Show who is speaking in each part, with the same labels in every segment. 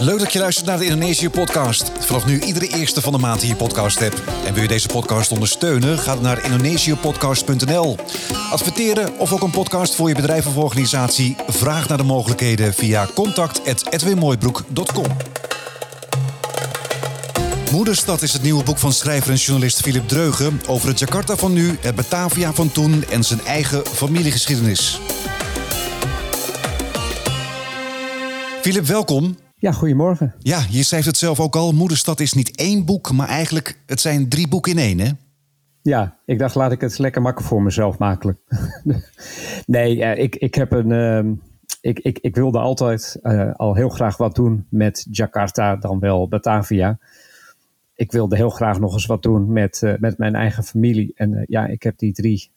Speaker 1: Leuk dat je luistert naar de Indonesië-podcast. Vanaf nu iedere eerste van de maand in je podcast-app. En wil je deze podcast ondersteunen? Ga dan naar indonesiëpodcast.nl. Adverteren of ook een podcast voor je bedrijf of organisatie? Vraag naar de mogelijkheden via contact.edwinmooibroek.com. Moederstad is het nieuwe boek van schrijver en journalist Philip Dreugen... over het Jakarta van nu, het Batavia van toen en zijn eigen familiegeschiedenis. Philip, welkom.
Speaker 2: Ja, goedemorgen.
Speaker 1: Ja, je schrijft het zelf ook al. Moederstad is niet één boek, maar eigenlijk het zijn drie boeken in één, hè?
Speaker 2: Ja, ik dacht laat ik het lekker makkelijk voor mezelf maken. nee, uh, ik, ik heb een... Uh, ik, ik, ik wilde altijd uh, al heel graag wat doen met Jakarta, dan wel Batavia. Ik wilde heel graag nog eens wat doen met, uh, met mijn eigen familie. En ja, ik heb die drie,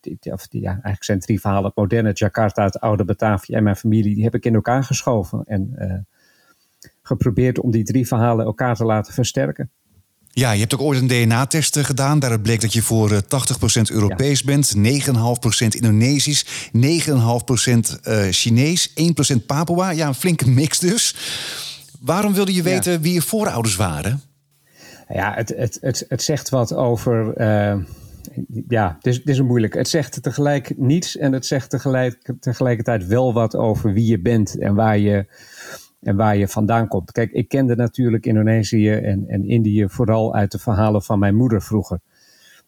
Speaker 2: die, die, of die, ja, eigenlijk zijn drie verhalen. Het moderne Jakarta, het oude Batavia en mijn familie. Die heb ik in elkaar geschoven. En geprobeerd om die drie verhalen elkaar te laten versterken.
Speaker 1: Ja, je hebt ook ooit een DNA-test gedaan. Daaruit bleek dat je voor 80% Europees ja. bent, 9,5% Indonesisch, 9,5% uh, Chinees, 1% Papua. Ja, een flinke mix dus. Waarom wilde je weten ja. wie je voorouders waren?
Speaker 2: Ja, het, het, het, het zegt wat over. Uh, ja, het is, het is een moeilijk. Het zegt tegelijk niets en het zegt tegelijk, tegelijkertijd wel wat over wie je bent en waar je en waar je vandaan komt. Kijk, ik kende natuurlijk Indonesië en, en Indië vooral uit de verhalen van mijn moeder vroeger.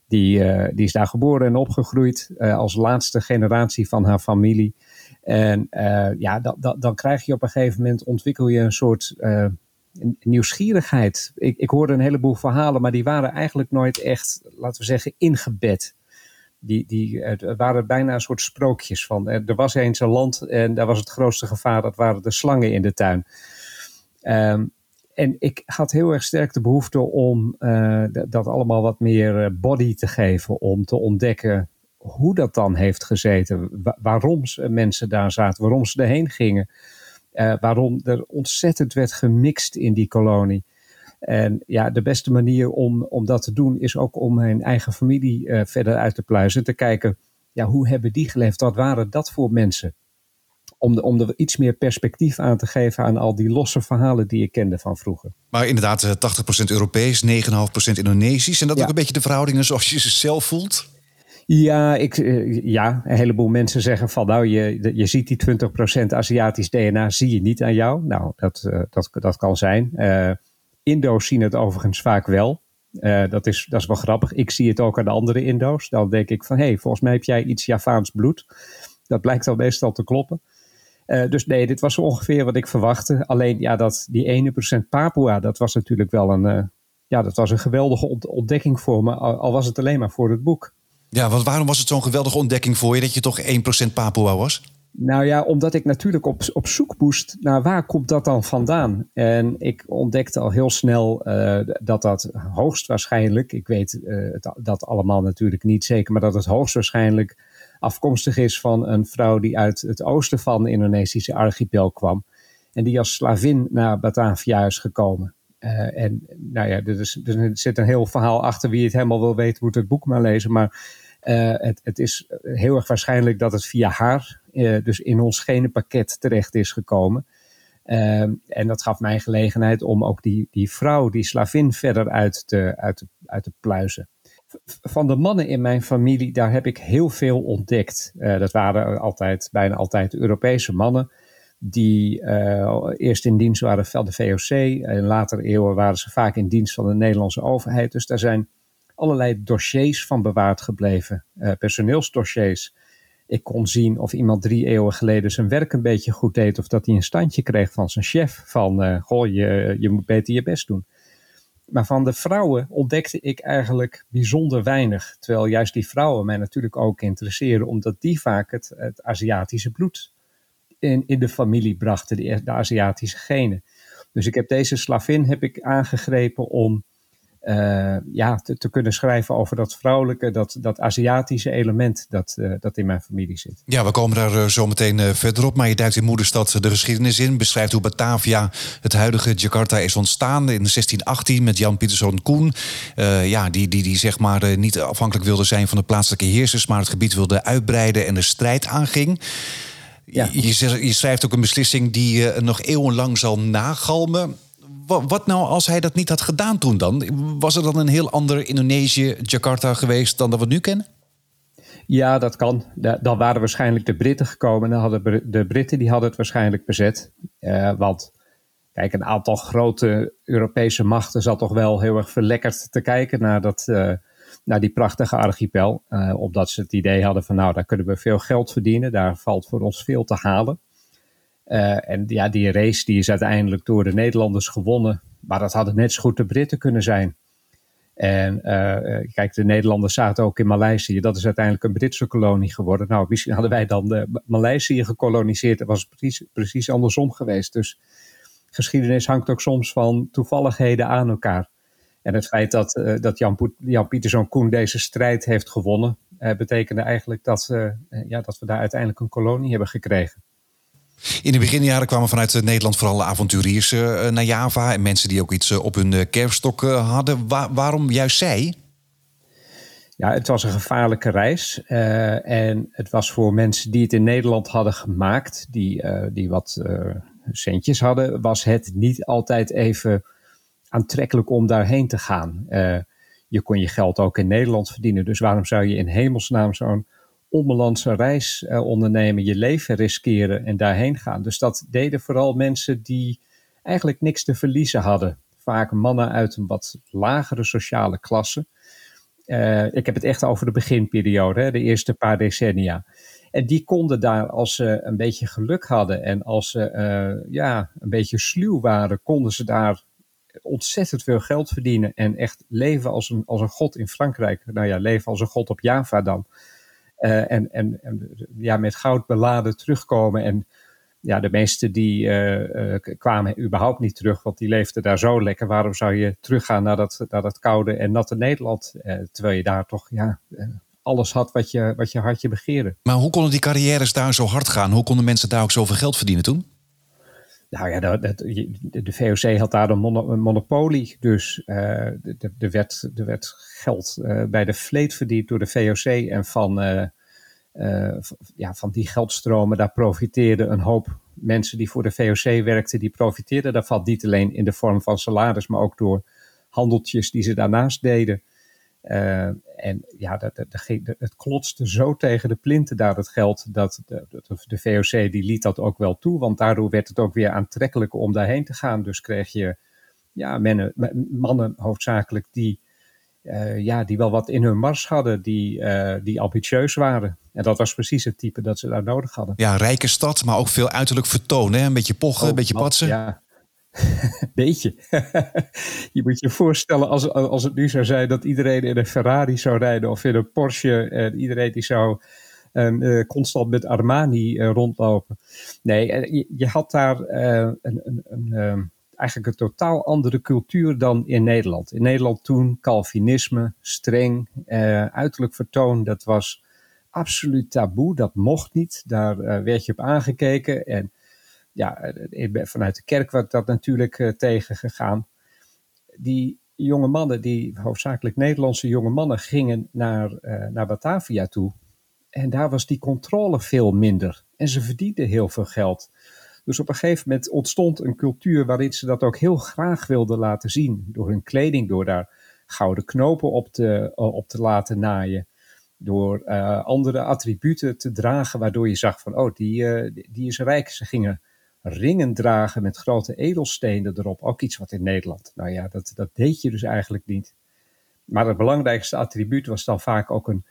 Speaker 2: Die, uh, die is daar geboren en opgegroeid uh, als laatste generatie van haar familie. En uh, ja, da, da, dan krijg je op een gegeven moment, ontwikkel je een soort nieuwsgierigheid. Ik, ik hoorde een heleboel verhalen, maar die waren eigenlijk nooit echt, laten we zeggen, ingebed die, die waren bijna een soort sprookjes van. Er was eens een land en daar was het grootste gevaar, dat waren de slangen in de tuin. Um, en ik had heel erg sterk de behoefte om uh, dat allemaal wat meer body te geven, om te ontdekken hoe dat dan heeft gezeten, wa waarom mensen daar zaten, waarom ze erheen gingen, uh, waarom er ontzettend werd gemixt in die kolonie. En ja, de beste manier om, om dat te doen is ook om mijn eigen familie uh, verder uit te pluizen. Te kijken, ja, hoe hebben die geleefd? Wat waren dat voor mensen? Om, de, om er iets meer perspectief aan te geven aan al die losse verhalen die ik kende van vroeger.
Speaker 1: Maar inderdaad, 80% Europees, 9,5% Indonesisch. En dat ja. ook een beetje de verhoudingen zoals je ze zelf voelt?
Speaker 2: Ja, ik, ja, een heleboel mensen zeggen van nou, je, je ziet die 20% Aziatisch DNA, zie je niet aan jou. Nou, dat, dat, dat kan zijn. Uh, Indo's zien het overigens vaak wel. Uh, dat, is, dat is wel grappig. Ik zie het ook aan de andere Indo's. Dan denk ik van, hé, hey, volgens mij heb jij iets Javaans bloed. Dat blijkt dan meestal te kloppen. Uh, dus nee, dit was ongeveer wat ik verwachtte. Alleen, ja, dat, die ene procent Papua, dat was natuurlijk wel een, uh, ja, dat was een geweldige ontdekking voor me. Al, al was het alleen maar voor het boek.
Speaker 1: Ja, want waarom was het zo'n geweldige ontdekking voor je dat je toch 1% Papua was?
Speaker 2: Nou ja, omdat ik natuurlijk op, op zoek moest naar waar komt dat dan vandaan. En ik ontdekte al heel snel uh, dat dat hoogstwaarschijnlijk, ik weet het, dat allemaal natuurlijk niet zeker, maar dat het hoogstwaarschijnlijk afkomstig is van een vrouw die uit het oosten van de Indonesische archipel kwam. En die als slavin naar Batavia is gekomen. Uh, en nou ja, er, is, er zit een heel verhaal achter. Wie het helemaal wil weten, moet het boek maar lezen. Maar het, het, is heel erg waarschijnlijk dat het via haar, dus in ons genenpakket, terecht is gekomen. Uh, en dat gaf mij gelegenheid om ook die, die vrouw, die slavin, verder uit te, uit, te, uit pluizen. Van de mannen in mijn familie, daar heb ik heel veel ontdekt. Uh, dat waren altijd, bijna altijd Europese mannen. Die eerst in dienst waren van de VOC. En later eeuwen waren ze vaak in dienst van de Nederlandse overheid. Dus daar zijn allerlei dossiers van bewaard gebleven, personeelsdossiers. Ik kon zien of iemand drie eeuwen geleden zijn werk een beetje goed deed, of dat hij een standje kreeg van zijn chef van, uh, goh, je, je moet beter je best doen. Maar van de vrouwen ontdekte ik eigenlijk bijzonder weinig. Terwijl juist die vrouwen mij natuurlijk ook interesseren, omdat die vaak het, het Aziatische bloed in, in de familie brachten, de, de Aziatische genen. Dus ik heb deze slavin heb ik aangegrepen om uh, ja, te, te, kunnen schrijven over dat vrouwelijke, dat, dat Aziatische element dat, uh, dat in mijn familie zit.
Speaker 1: Ja, we komen daar uh, zo meteen verder op. Maar je duikt in Moederstad de geschiedenis in. Beschrijft hoe Batavia, het huidige Jakarta, is ontstaan in 1618 met Jan Pieterszoon Koen. ja, die, die, die zeg maar niet afhankelijk wilde zijn van de plaatselijke heersers, maar het gebied wilde uitbreiden en de strijd aanging. Ja. Je, je, schrijft ook een beslissing die nog eeuwenlang zal nagalmen. Wat, nou als hij dat niet had gedaan toen dan? Was er dan een heel ander Indonesië, Jakarta geweest dan dat we nu kennen?
Speaker 2: Ja, dat kan. Dan waren waarschijnlijk de Britten gekomen. Dan hadden de Britten die hadden het waarschijnlijk bezet. Uh, want kijk, een aantal grote Europese machten zat toch wel heel erg verlekkerd te kijken naar, dat, uh, naar die prachtige archipel. Uh, omdat ze het idee hadden van nou, daar kunnen we veel geld verdienen. Daar valt voor ons veel te halen. En ja, die race die is uiteindelijk door de Nederlanders gewonnen. Maar dat hadden net zo goed de Britten kunnen zijn. En uh, kijk, de Nederlanders zaten ook in Maleisië. Dat is uiteindelijk een Britse kolonie geworden. Nou, misschien hadden wij dan Maleisië gekoloniseerd. Dat was precies, precies andersom geweest. Dus geschiedenis hangt ook soms van toevalligheden aan elkaar. En het feit dat, dat Jan, Jan Koen deze strijd heeft gewonnen, betekende eigenlijk dat, ja, dat we daar uiteindelijk een kolonie hebben gekregen.
Speaker 1: In de beginjaren kwamen vanuit Nederland vooral avonturiers uh, naar Java en mensen die ook iets op hun kerfstok hadden. Wa waarom juist zij?
Speaker 2: Ja, het was een gevaarlijke reis. en het was voor mensen die het in Nederland hadden gemaakt, die, die wat centjes hadden, was het niet altijd even aantrekkelijk om daarheen te gaan. je kon je geld ook in Nederland verdienen. Dus waarom zou je in hemelsnaam zo'n onbelandse reis uh, ondernemen, je leven riskeren en daarheen gaan. Dus dat deden vooral mensen die eigenlijk niks te verliezen hadden. Vaak mannen uit een wat lagere sociale klasse. Uh, ik heb het echt over de beginperiode, hè, de eerste paar decennia. En die konden daar, als ze een beetje geluk hadden en als ze uh, ja, een beetje sluw waren, konden ze daar ontzettend veel geld verdienen en echt leven als een, als een god in Frankrijk. Nou ja, leven als een god op Java dan. Uh, en, en, en, ja, met goud beladen terugkomen. En ja, de meesten die uh, uh, kwamen überhaupt niet terug, want die leefden daar zo lekker. Waarom zou je teruggaan naar dat, dat koude en natte Nederland? terwijl je daar toch ja, alles had wat je, wat je hartje begeerde.
Speaker 1: Maar hoe konden die carrières daar zo hard gaan? Hoe konden mensen daar ook zoveel geld verdienen toen?
Speaker 2: Nou ja, de, de, VOC had daar een, monopolie. Dus uh, er, werd, er werd geld uh, bij de vleet verdiend door de VOC. En van, uh, ja, van die geldstromen, daar profiteerden een hoop mensen die voor de VOC werkten. Die profiteerden daarvan niet alleen in de vorm van salaris, maar ook door handeltjes die ze daarnaast deden. Uh, en ja, dat, dat, dat, het klotste zo tegen de plinten daar het geld, dat de, de, VOC die liet dat ook wel toe, want daardoor werd het ook weer aantrekkelijk om daarheen te gaan. Dus kreeg je ja, mannen, mannen hoofdzakelijk die, uh, ja, die wel wat in hun mars hadden, die, uh, die ambitieus waren. En dat was precies het type dat ze daar nodig hadden.
Speaker 1: Ja, rijke stad, maar ook veel uiterlijk vertonen. Een beetje pochen, een beetje patsen.
Speaker 2: Ja, Beetje. je moet je voorstellen als, als het nu zou zijn dat iedereen in een Ferrari zou rijden of in een Porsche en iedereen die zou uh, constant met Armani uh, rondlopen. Nee, eh, je, je, had daar een, een, een ehm, eigenlijk een totaal andere cultuur dan in Nederland. In Nederland toen Calvinisme, streng, uiterlijk vertoon, dat was absoluut taboe. Dat mocht niet. Daar werd je op aangekeken en ja, eh, vanuit de kerk werd dat natuurlijk uh, tegengegaan. Die jonge mannen, die hoofdzakelijk Nederlandse jonge mannen, gingen naar, uh, naar Batavia toe. En daar was die controle veel minder. En ze verdienden heel veel geld. Dus op een gegeven moment ontstond een cultuur waarin ze dat ook heel graag wilden laten zien. Door hun kleding, door daar gouden knopen op te, op te laten naaien. Door andere attributen te dragen, waardoor je zag van, oh, die, die is rijk. Ze gingen ringen dragen met grote edelstenen erop. Ook iets wat in Nederland, nou ja, dat, dat deed je dus eigenlijk niet. Maar het belangrijkste attribuut was dan vaak ook een,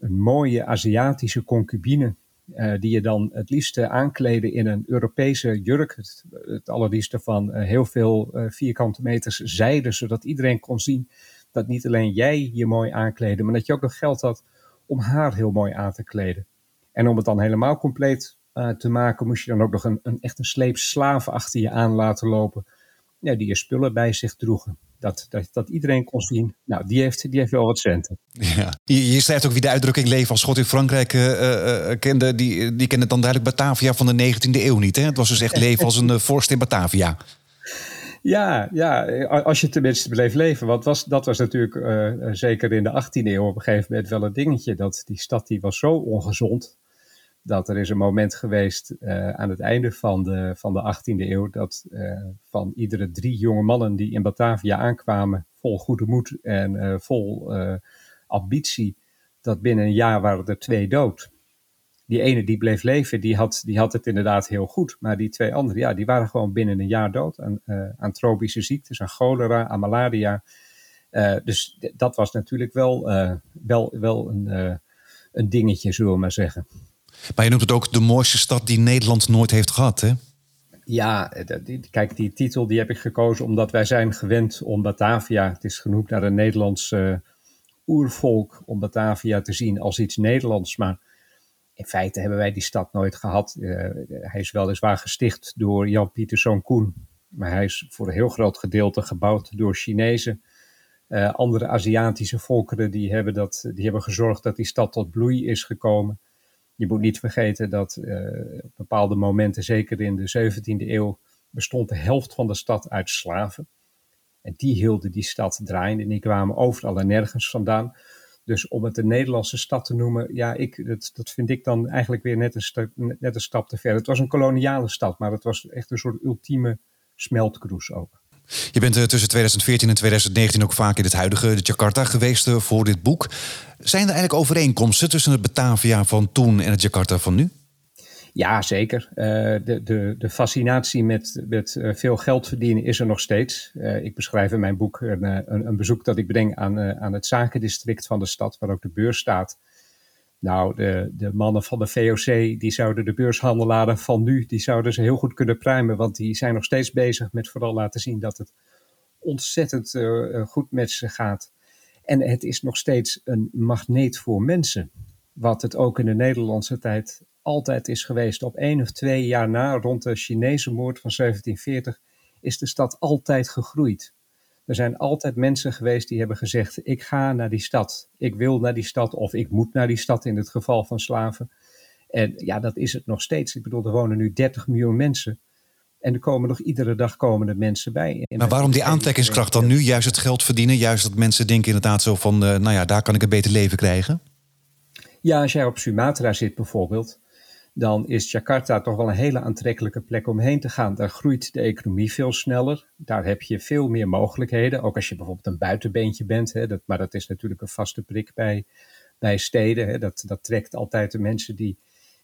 Speaker 2: een mooie Aziatische concubine. Uh, die je dan het liefste aankleden in een Europese jurk. Het, het allerliefste van uh, heel veel uh, vierkante meters zijde, zodat iedereen kon zien dat niet alleen jij je mooi aankleden, maar dat je ook nog geld had om haar heel mooi aan te kleden. En om het dan helemaal compleet uh, te maken, moest je dan ook nog een, een echt een sleep slaven achter je aan laten lopen. Ja, die je spullen bij zich droegen. Dat, dat, dat iedereen kon zien, nou, die heeft, die heeft wel wat centen.
Speaker 1: Ja. Je, je schrijft ook wie de uitdrukking leven als God in Frankrijk uh, uh, kende. Die, die kende dan duidelijk Batavia van de 19e eeuw niet. Hè? Het was dus echt leven als een vorst in Batavia.
Speaker 2: Ja, ja, als je tenminste bleef leven. Want was, dat was natuurlijk zeker in de 18e eeuw op een gegeven moment wel een dingetje. Dat die stad die was zo ongezond dat er is een moment geweest uh, aan het einde van de, van de 18e eeuw dat uh, van iedere drie jonge mannen die in Batavia aankwamen, vol goede moed en uh, vol ambitie, dat binnen een jaar waren er twee dood. Die ene die bleef leven, die had, die had het inderdaad heel goed. Maar die twee anderen, ja, die waren gewoon binnen een jaar dood aan, aan tropische ziektes, aan cholera, aan malaria. dus dat was natuurlijk wel, wel, wel een, een dingetje, zullen we maar zeggen.
Speaker 1: Maar je noemt het ook de mooiste stad die Nederland nooit heeft gehad, hè?
Speaker 2: Ja, kijk, die titel die heb ik gekozen omdat wij zijn gewend om Batavia, het is genoemd naar een Nederlands uh, oervolk, om Batavia te zien als iets Nederlands. Maar in feite hebben wij die stad nooit gehad. Uh, hij is weliswaar gesticht door Jan Pieterszoon Koen, maar hij is voor een heel groot gedeelte gebouwd door Chinezen. Andere Aziatische volkeren die hebben, dat, die hebben gezorgd dat die stad tot bloei is gekomen je moet niet vergeten dat uh, op bepaalde momenten, zeker in de 17e eeuw, bestond de helft van de stad uit slaven. En die hielden die stad draaiende en die kwamen overal en nergens vandaan. Dus om het een Nederlandse stad te noemen, ja, ik, dat, dat vind ik dan eigenlijk weer net een, stap, net een stap te ver. Het was een koloniale stad, maar het was echt een soort ultieme smeltkroes ook.
Speaker 1: Je bent eh, tussen 2014 en 2019 ook vaak in het huidige Jakarta geweest eh, voor dit boek. Zijn er eigenlijk overeenkomsten tussen het Batavia van toen en het Jakarta van nu?
Speaker 2: Ja, zeker. Uh, de, de, de fascinatie met, met veel geld verdienen is er nog steeds. Ik beschrijf in mijn boek een, een, een bezoek dat ik breng aan, aan het zakendistrict van de stad, waar ook de beurs staat. Nou, de, de mannen van de VOC, die zouden de beurshandelaren van nu, die zouden ze heel goed kunnen pruimen. Want die zijn nog steeds bezig met vooral laten zien dat het ontzettend uh, goed met ze gaat. En het is nog steeds een magneet voor mensen. Wat het ook in de Nederlandse tijd altijd is geweest. Op één of twee jaar na, rond de Chinese moord van 1740, is de stad altijd gegroeid. Er zijn altijd mensen geweest die hebben gezegd: ik ga naar die stad, ik wil naar die stad of ik moet naar die stad in het geval van slaven. En ja, dat is het nog steeds. Ik bedoel, er wonen nu 30 miljoen mensen. En er komen nog iedere dag komende mensen bij.
Speaker 1: maar waarom die aantrekkingskracht dan nu? Juist het geld verdienen? Juist dat mensen denken inderdaad zo van, uh, nou ja, daar kan ik een beter leven krijgen?
Speaker 2: Ja, als jij op Sumatra zit bijvoorbeeld, dan is Jakarta toch wel een hele aantrekkelijke plek om heen te gaan. Daar groeit de economie veel sneller. Daar heb je veel meer mogelijkheden. Ook als je bijvoorbeeld een buitenbeentje bent. Hè, dat, maar dat is natuurlijk een vaste prik bij, bij steden. Hè. Dat, dat trekt altijd de mensen die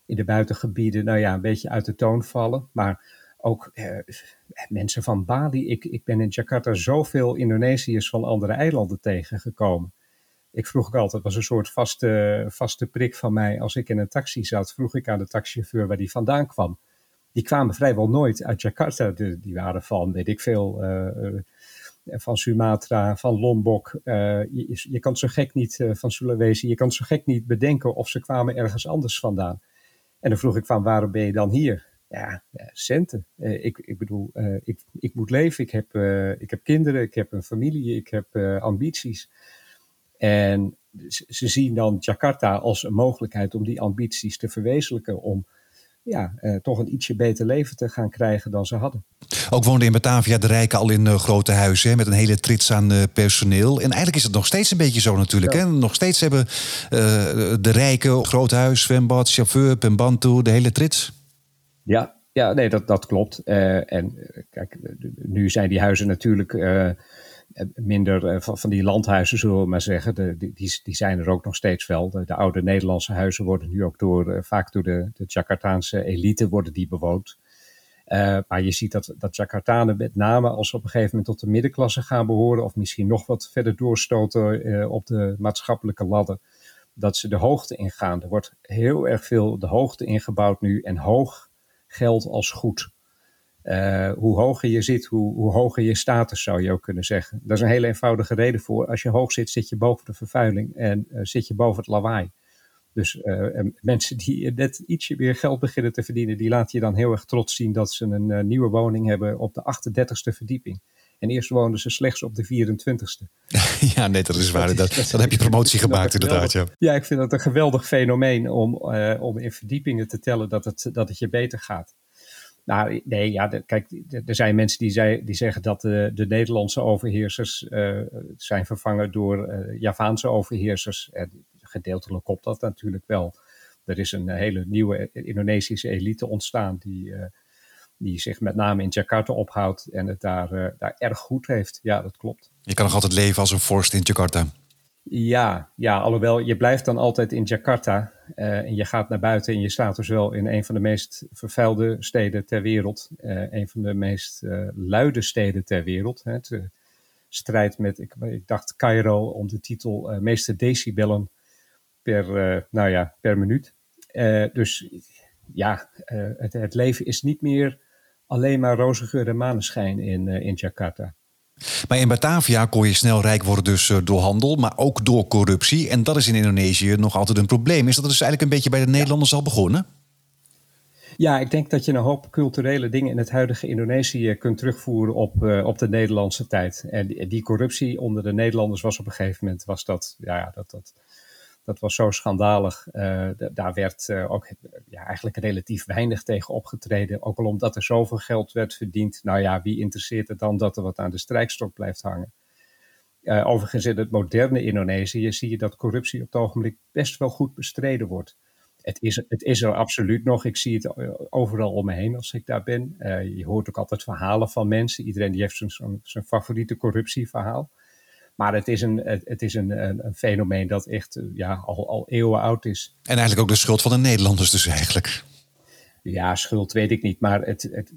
Speaker 2: in de buitengebieden nou ja, een beetje uit de toon vallen. Maar ook eh, mensen van Bali. Ik, ik ben in Jakarta zoveel Indonesiërs van andere eilanden tegengekomen ik vroeg ook altijd, was een soort vaste, vaste prik van mij. Als ik in een taxi zat, vroeg ik aan de taxichauffeur waar die vandaan kwam. Die kwamen vrijwel nooit uit Jakarta. die waren van, weet ik veel, uh, uh, van Sumatra, van Lombok. Je, je, kan zo gek niet, van Sulawesi, je kan zo gek niet bedenken of ze kwamen ergens anders vandaan. En dan vroeg ik van, waarom ben je dan hier? Ja, centen. ik, ik bedoel, ik, ik moet leven, ik heb, ik heb kinderen, ik heb een familie, ik heb ambities. En ze zien dan Jakarta als een mogelijkheid om die ambities te verwezenlijken. Om ja, eh, toch een ietsje beter leven te gaan krijgen dan ze hadden.
Speaker 1: Ook woonden in Batavia de rijken al in uh, grote huizen met een hele trits aan uh, personeel. En eigenlijk is het nog steeds een beetje zo natuurlijk. Hè? Nog steeds hebben uh, de rijken groot huis, zwembad, chauffeur, pembantu, de hele trits.
Speaker 2: Ja, ja nee, dat, dat klopt. en kijk, nu zijn die huizen natuurlijk eh, minder eh, van, die landhuizen, zullen we maar zeggen. Die, die zijn er ook nog steeds wel. De, de oude Nederlandse huizen worden nu ook door, eh, vaak door de, de Jakartaanse elite worden die bewoond. Maar je ziet dat, dat Jakartanen met name als ze op een gegeven moment tot de middenklasse gaan behoren, of misschien nog wat verder doorstoten op de maatschappelijke ladder, dat ze de hoogte ingaan. Er wordt heel erg veel de hoogte ingebouwd nu en hoog geld als goed. Uh, hoe hoger je zit, hoe, hoe, hoger je status zou je ook kunnen zeggen. Daar is een hele eenvoudige reden voor. Als je hoog zit, zit je boven de vervuiling en uh, zit je boven het lawaai. Dus uh, mensen die net ietsje meer geld beginnen te verdienen, die laten je dan heel erg trots zien dat ze een nieuwe woning hebben op de 38ste verdieping. En eerst woonden ze slechts op de 24ste.
Speaker 1: ja, nee, dat is waar. Dat, dan heb je promotie gemaakt, inderdaad. Ja.
Speaker 2: ja, ik vind dat een geweldig fenomeen om, om in verdiepingen te tellen dat het, dat het je beter gaat. Nou, nee, ja, kijk, er zijn mensen die, zei, die zeggen dat de, de Nederlandse overheersers uh, zijn vervangen door uh, Javaanse overheersers. En gedeeltelijk klopt dat natuurlijk wel. Er is een hele nieuwe Indonesische elite ontstaan die, die zich met name in Jakarta ophoudt en het daar, daar erg goed heeft. Ja, dat klopt.
Speaker 1: Je kan nog altijd leven als een vorst in Jakarta.
Speaker 2: Ja, ja, alhoewel je blijft dan altijd in Jakarta uh, en je gaat naar buiten en je staat dus wel in een van de meest vervuilde steden ter wereld. Uh, een van de meest uh, luide steden ter wereld. Hè. Het strijd met, ik, ik, dacht Cairo om de titel meeste decibellen per, nou ja, per minuut. dus ja, het, het, leven is niet meer alleen maar roze geur en maneschijn in, in Jakarta.
Speaker 1: Maar in Batavia kon je snel rijk worden dus eh, door handel, maar ook door corruptie. En dat is in Indonesië nog altijd een probleem. Is dat dus eigenlijk een beetje bij de Nederlanders al begonnen?
Speaker 2: Ja, ik denk dat je een hoop culturele dingen in het huidige Indonesië kunt terugvoeren op, uh, op de Nederlandse tijd. En die, die, corruptie onder de Nederlanders was op een gegeven moment, was dat, ja, dat, dat, dat was zo schandalig. Uh, daar werd uh, ook ja, eigenlijk relatief weinig tegen opgetreden. Ook al omdat er zoveel geld werd verdiend. Nou ja, wie interesseert het dan dat er wat aan de strijkstok blijft hangen? Uh, overigens in het moderne Indonesië zie je dat corruptie op het ogenblik best wel goed bestreden wordt. Het is, het is er absoluut nog. Ik zie het overal om me heen als ik daar ben. je hoort ook altijd verhalen van mensen. Iedereen die heeft zijn favoriete corruptieverhaal. Maar het is een, het is een, een, een fenomeen dat echt eh, ja, al, al eeuwen oud is.
Speaker 1: En eigenlijk ook de schuld van de Nederlanders dus eigenlijk.
Speaker 2: Ja, schuld weet ik niet. Maar het, het,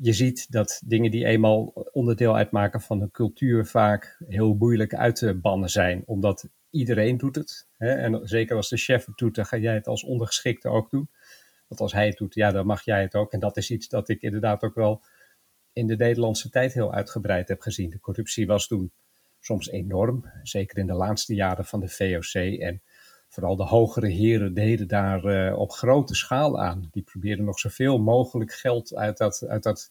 Speaker 2: je ziet dat dingen die eenmaal onderdeel uitmaken van een cultuur vaak heel moeilijk uit te bannen zijn. Omdat iedereen doet het. Hè? En zeker als de chef het doet, dan ga jij het als ondergeschikte ook doen. Want als hij het doet, ja, dan mag jij het ook. En dat is iets dat ik inderdaad ook wel in de Nederlandse tijd heel uitgebreid heb gezien. De corruptie was toen soms enorm. Zeker in de laatste jaren van de VOC. En vooral de hogere heren deden daar uh, op grote schaal aan. Die probeerden nog zoveel mogelijk geld uit, dat, uit, dat,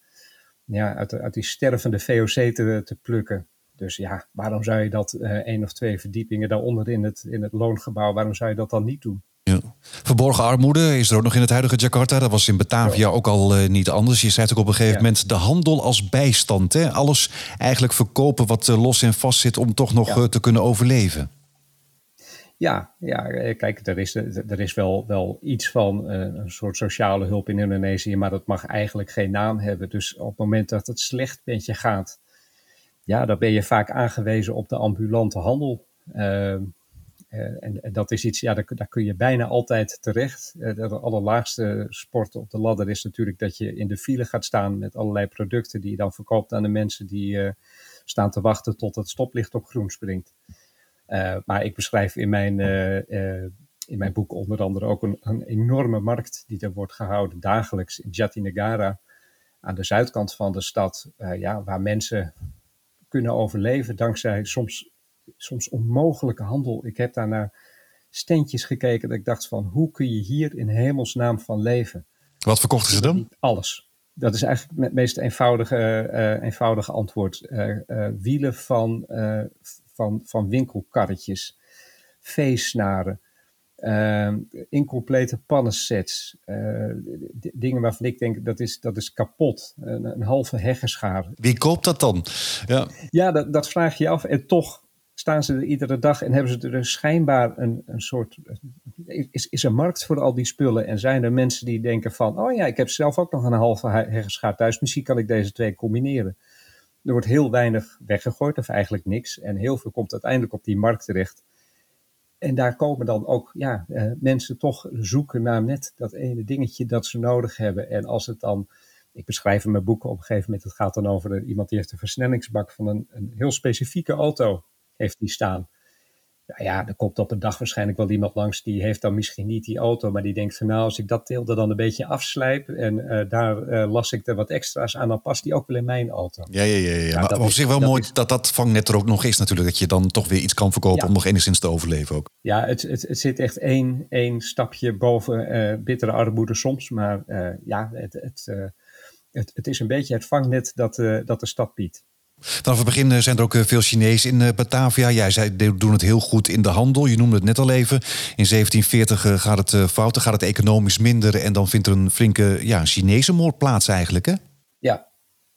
Speaker 2: ja, uit, uit die stervende VOC te, te plukken. Dus ja, waarom zou je dat uh, één of twee verdiepingen daaronder in het, in het loongebouw, waarom zou je dat dan niet doen?
Speaker 1: Ja. Verborgen armoede is er ook nog in het huidige Jakarta. Dat was in Batavia ook al uh, niet anders. Je zei het ook op een gegeven ja. moment de handel als bijstand. Hè? Alles eigenlijk verkopen wat uh, los en vast zit om toch nog ja. uh, te kunnen overleven.
Speaker 2: Ja, ja kijk, er is, er is wel, wel iets van een soort sociale hulp in Indonesië, maar dat mag eigenlijk geen naam hebben. Dus op het moment dat het slecht met je gaat, ja, dan ben je vaak aangewezen op de ambulante handel. Uh, en, en, dat is iets, ja, daar, daar, kun je bijna altijd terecht. Uh, de allerlaagste sport op de ladder is natuurlijk dat je in de file gaat staan met allerlei producten die je dan verkoopt aan de mensen die uh, staan te wachten tot het stoplicht op groen springt. maar ik beschrijf in mijn, in mijn boek onder andere ook een, een, enorme markt die er wordt gehouden dagelijks in Jatinegara aan de zuidkant van de stad, ja, waar mensen kunnen overleven dankzij soms soms onmogelijke handel. Ik heb daar naar steentjes gekeken dat ik dacht van hoe kun je hier in hemelsnaam van leven?
Speaker 1: Wat verkochten ze dan?
Speaker 2: Alles. Dat is eigenlijk het meest eenvoudige, uh, eenvoudige antwoord. Uh, uh, wielen van, van, van winkelkarretjes, veesnaren, incomplete pannensets, dingen waarvan ik denk dat is, dat is kapot. Een, een halve heggeschaar.
Speaker 1: Wie koopt dat dan?
Speaker 2: Ja, ja dat, dat vraag je je af. En toch staan ze er iedere dag en hebben ze er schijnbaar een, een soort. Is, is er markt voor al die spullen? En zijn er mensen die denken van: oh ja, ik heb zelf ook nog een halve heggeschaar thuis, misschien kan ik deze twee combineren. Er wordt heel weinig weggegooid, of eigenlijk niks. En heel veel komt uiteindelijk op die markt terecht. En daar komen dan ook ja, eh, mensen toch zoeken naar net dat ene dingetje dat ze nodig hebben. En als het dan ik beschrijf in mijn boek op een gegeven moment, het gaat dan over iemand die heeft een versnellingsbak van een, een heel specifieke auto heeft die staan. Nou ja, er komt op een dag waarschijnlijk wel iemand langs die heeft dan misschien niet die auto, maar die denkt van nou, als ik dat tilde dan een beetje afslijp en uh, daar uh, las ik er wat extra's aan, dan past die ook wel in mijn auto.
Speaker 1: Ja, ja, ja. ja. Nou, maar op zich wel mooi is, dat dat vangnet er ook nog is natuurlijk, dat je dan toch weer iets kan verkopen ja. om nog enigszins te overleven ook.
Speaker 2: Ja, het, het, het zit echt één, één stapje boven uh, bittere armoede soms, maar ja, het, het, het, het is een beetje het vangnet dat, dat de stad biedt.
Speaker 1: Vanaf het begin zijn er ook veel Chinezen in Batavia. Jij zei, doen het heel goed in de handel. Je noemde het net al even. In 1740 gaat het fout, gaat het economisch minder... en dan vindt er een flinke ja, Chinese moord plaats eigenlijk, hè?
Speaker 2: Ja.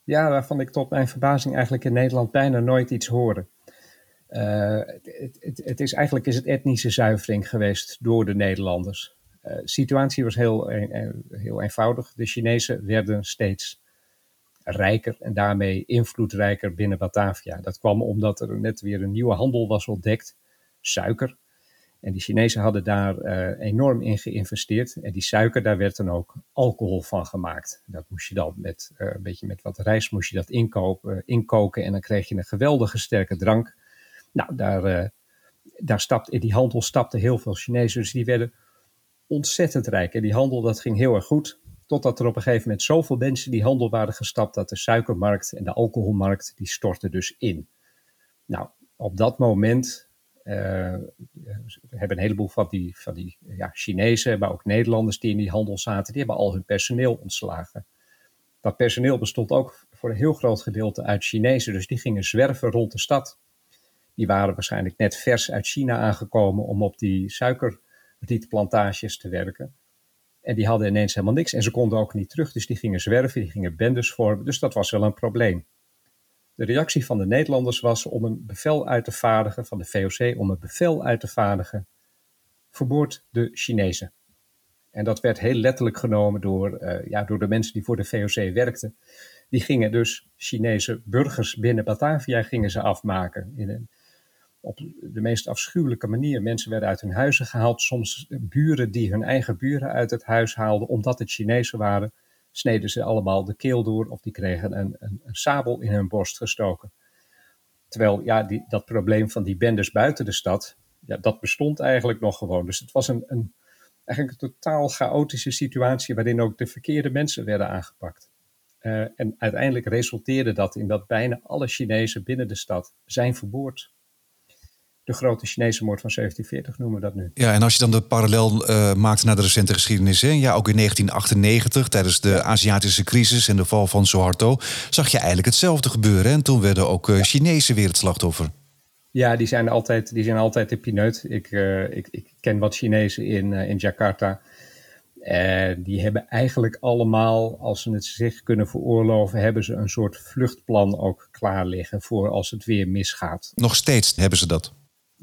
Speaker 2: ja, waarvan ik tot mijn verbazing eigenlijk in Nederland bijna nooit iets hoorde. Het, het, het, is eigenlijk is het etnische zuivering geweest door de Nederlanders. de situatie was heel, heel eenvoudig. De Chinezen werden steeds rijker en daarmee invloedrijker binnen Batavia. Dat kwam omdat er net weer een nieuwe handel was ontdekt, suiker. En die Chinezen hadden daar uh, enorm in geïnvesteerd. En die suiker, daar werd dan ook alcohol van gemaakt. Dat moest je dan met uh, een beetje met wat rijst moest je dat inkopen, inkoken en dan kreeg je een geweldige sterke drank. Nou, daar, daar stapte, in die handel stapten heel veel Chinezen, dus die werden ontzettend rijk. En die handel, dat ging heel erg goed. Totdat er op een gegeven moment zoveel mensen die handel waren gestapt dat de suikermarkt en de alcoholmarkt, die stortten dus in. Nou, op dat moment uh, hebben een heleboel van die, van die ja, Chinezen, maar ook Nederlanders die in die handel zaten, die hebben al hun personeel ontslagen. Dat personeel bestond ook voor een heel groot gedeelte uit Chinezen, dus die gingen zwerven rond de stad. Die waren waarschijnlijk net vers uit China aangekomen om op die suikerrietplantages te werken. En die hadden ineens helemaal niks en ze konden ook niet terug, dus die gingen zwerven, die gingen bendes vormen, dus dat was wel een probleem. De reactie van de Nederlanders was om een bevel uit te vaardigen, van de VOC, om een bevel uit te vaardigen, verboord de Chinezen. En dat werd heel letterlijk genomen door, uh, ja, door de mensen die voor de VOC werkten. Die gingen dus Chinese burgers binnen Batavia gingen ze afmaken. In een, op de meest afschuwelijke manier. Mensen werden uit hun huizen gehaald. Soms buren die hun eigen buren uit het huis haalden, omdat het Chinezen waren sneden ze allemaal de keel door of die kregen een, een, sabel in hun borst gestoken. Terwijl ja, die, dat probleem van die bendes buiten de stad, ja, dat bestond eigenlijk nog gewoon. Dus het was een, een, eigenlijk een totaal chaotische situatie waarin ook de verkeerde mensen werden aangepakt. Uh, en uiteindelijk resulteerde dat in dat bijna alle Chinezen binnen de stad zijn verboord de grote Chinese moord van 1740 noemen we dat nu.
Speaker 1: Ja, en als je dan de parallel uh, maakt naar de recente geschiedenis, hè, ja, ook in 1998 tijdens de Aziatische crisis en de val van Suharto, zag je eigenlijk hetzelfde gebeuren. En toen werden ook uh, Chinezen weer het slachtoffer.
Speaker 2: Ja, die zijn altijd, die zijn altijd de pineut. Ik, uh, ik, ik ken wat Chinezen in, in Jakarta. En die hebben eigenlijk allemaal, als ze het zich kunnen veroorloven, hebben ze een soort vluchtplan ook klaar liggen voor als het weer misgaat.
Speaker 1: Nog steeds hebben ze dat?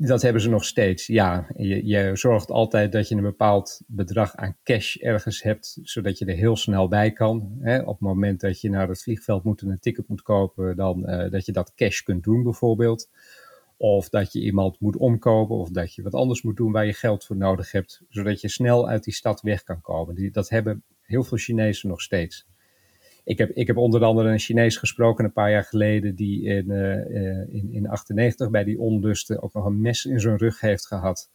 Speaker 2: Dat hebben ze nog steeds, ja. Je, je, zorgt altijd dat je een bepaald bedrag aan cash ergens hebt, zodat je er heel snel bij kan. Hè? Op het moment dat je naar het vliegveld moet en een ticket moet kopen, dan uh, dat je dat cash kunt doen bijvoorbeeld. Of dat je iemand moet omkopen, of dat je wat anders moet doen waar je geld voor nodig hebt, zodat je snel uit die stad weg kan komen. Die, dat hebben heel veel Chinezen nog steeds. Ik heb, ik heb onder andere een Chinees gesproken een paar jaar geleden, die in, uh, in, in 98 bij die onlusten ook nog een mes in zijn rug heeft gehad.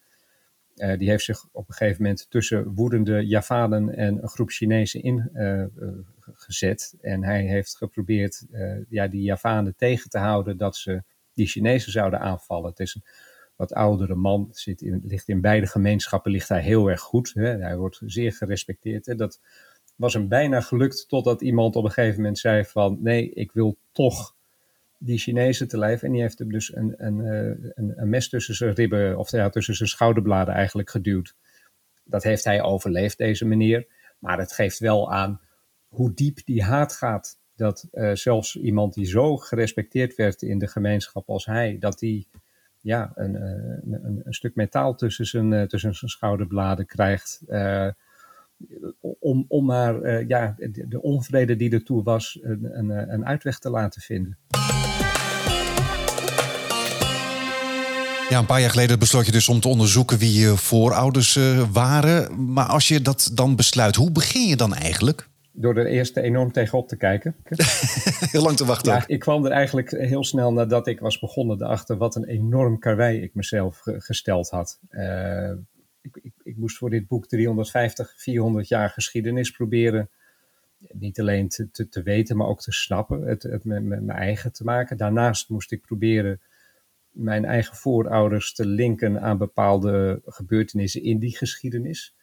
Speaker 2: Uh, die heeft zich op een gegeven moment tussen woedende Javanen en een groep Chinezen ingezet. en hij heeft geprobeerd ja, die Javanen tegen te houden dat ze die Chinezen zouden aanvallen. Het is een wat oudere man, zit in, ligt in beide gemeenschappen ligt hij heel erg goed. Hè. Hij wordt zeer gerespecteerd. Hè. Dat, was hem bijna gelukt totdat iemand op een gegeven moment zei van nee, ik wil toch die Chinezen te lijf. En die heeft hem dus een, een, eh, een, mes tussen zijn ribben, of tussen zijn schouderbladen eigenlijk geduwd. Dat heeft hij overleefd, deze meneer. Maar het geeft wel aan hoe diep die haat gaat. Dat uh, zelfs iemand die zo gerespecteerd werd in de gemeenschap als hij, dat die ja, een, eh, een, een, stuk metaal tussen zijn, tussen zijn schouderbladen krijgt. Om, om maar uh, ja, de, de, onvrede die er toe was een, een, een uitweg te laten vinden.
Speaker 1: Ja, een paar jaar geleden besloot je dus om te onderzoeken wie je voorouders uh, waren. Maar als je dat dan besluit, hoe begin je dan eigenlijk?
Speaker 2: Door er eerst enorm tegenop te kijken.
Speaker 1: heel lang te wachten.
Speaker 2: Ja, ik kwam er eigenlijk heel snel nadat ik was begonnen erachter wat een enorm karwei ik mezelf gesteld had. Uh, ik, ik, ik, moest voor dit boek 350, 400 jaar geschiedenis proberen. Niet alleen te, te, te weten, maar ook te snappen, het, het met, met mijn eigen te maken. Daarnaast moest ik proberen mijn eigen voorouders te linken aan bepaalde gebeurtenissen in die geschiedenis.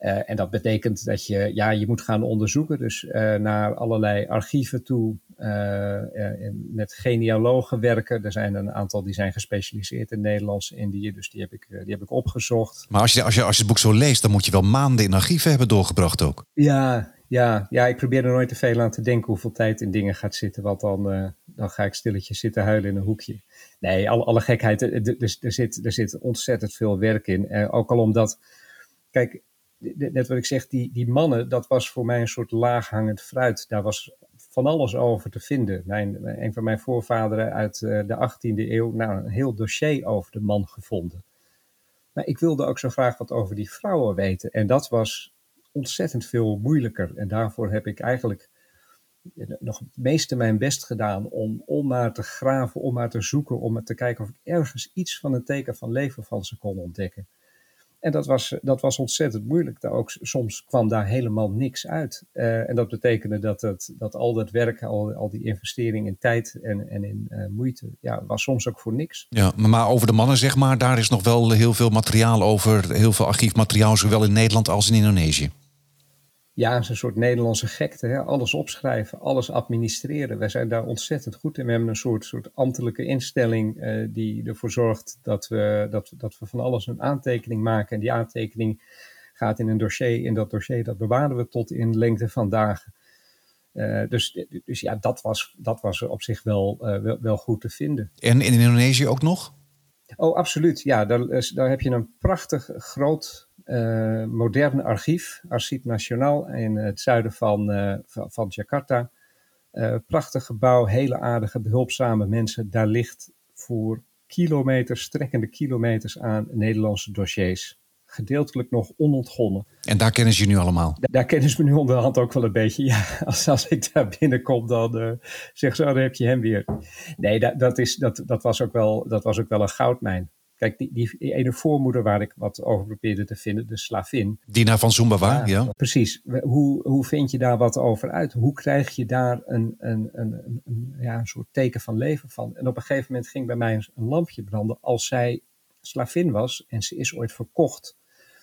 Speaker 2: Uh, en dat betekent dat je, ja, je moet gaan onderzoeken, dus uh, naar allerlei archieven toe, met genealogen werken. Er zijn een aantal die zijn gespecialiseerd in Nederlands Indië, dus die heb ik, die heb ik opgezocht.
Speaker 1: Maar als je, als, je, als je het boek zo leest, dan moet je wel maanden in archieven hebben doorgebracht ook.
Speaker 2: Ja, ja, ja, ik probeer er nooit te veel aan te denken hoeveel tijd in dingen gaat zitten, want dan, dan ga ik stilletjes zitten huilen in een hoekje. Nee, alle, alle gekheid, er, er, er, zit, er zit ontzettend veel werk in. ook al omdat, kijk, net wat ik zeg, die, die mannen, dat was voor mij een soort laaghangend fruit. Daar was van alles over te vinden. Mijn, een van mijn voorvaderen uit eh, de 18e eeuw, nou, een heel dossier over de man gevonden. Maar ik wilde ook zo graag wat over die vrouwen weten. En dat was ontzettend veel moeilijker. En daarvoor heb ik eigenlijk nog het meeste mijn best gedaan om, om maar te graven, om maar te zoeken, om te kijken of ik ergens iets van een teken van leven van ze kon ontdekken. En dat was, dat was ontzettend moeilijk. Daar ook, soms kwam daar helemaal niks uit. Uh, en dat betekende dat, het, dat al dat werk, al, al die investering in tijd en, en in uh, moeite, ja, was soms ook voor niks.
Speaker 1: Ja, maar over de mannen, zeg maar, daar is nog wel heel veel materiaal over, heel veel archiefmateriaal, zowel in Nederland als in Indonesië
Speaker 2: ja, een soort Nederlandse gekte. Hè? Alles opschrijven, alles administreren. Wij zijn daar ontzettend goed in. We hebben een soort, soort ambtelijke instelling uh, die ervoor zorgt dat we, dat, dat we van alles een aantekening maken. En die aantekening gaat in een dossier. In dat dossier dat bewaren we tot in lengte van dagen. Uh, dus, dus ja, dat was, dat was op zich wel, uh, wel, wel, goed te vinden.
Speaker 1: En in Indonesië ook nog?
Speaker 2: Oh, absoluut. Ja, daar, daar heb je een prachtig groot uh, modern archief, Archief Nationaal in het zuiden van, uh, van, Jakarta. Uh, prachtig gebouw, hele aardige, behulpzame mensen. Daar ligt voor kilometers, strekkende kilometers aan Nederlandse dossiers. Gedeeltelijk nog onontgonnen.
Speaker 1: En daar kennen ze je nu allemaal?
Speaker 2: Da daar kennen ze me nu onderhand ook wel een beetje. Ja, als, als ik daar binnenkom, dan uh, zeg ze, oh, dan heb je hem weer. Nee, dat, dat, is, dat, dat, was ook wel, dat was ook wel een goudmijn. Kijk, die, die, ene voormoeder waar ik wat over probeerde te vinden, de slavin.
Speaker 1: Dina van Zumbawa, ja. ja.
Speaker 2: Precies. Hoe, hoe vind je daar wat over uit? Hoe krijg je daar een, een, een, een, ja, een soort teken van leven van? En op een gegeven moment ging bij mij een, een lampje branden. Als zij slavin was en ze is ooit verkocht,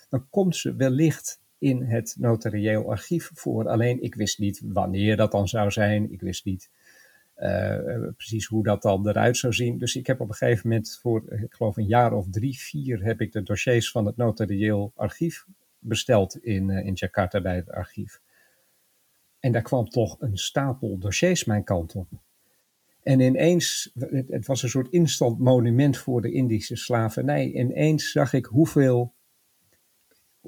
Speaker 2: dan komt ze wellicht in het notarieel archief voor. Alleen ik wist niet wanneer dat dan zou zijn. Ik wist niet uh, precies hoe dat dan eruit zou zien. Dus ik heb op een gegeven moment voor, ik geloof een jaar of drie, vier, heb ik de dossiers van het notarieel archief besteld in, uh, in Jakarta bij het archief. En daar kwam toch een stapel dossiers mijn kant op. En ineens, het, het was een soort instant monument voor de Indische slavernij. Ineens zag ik hoeveel,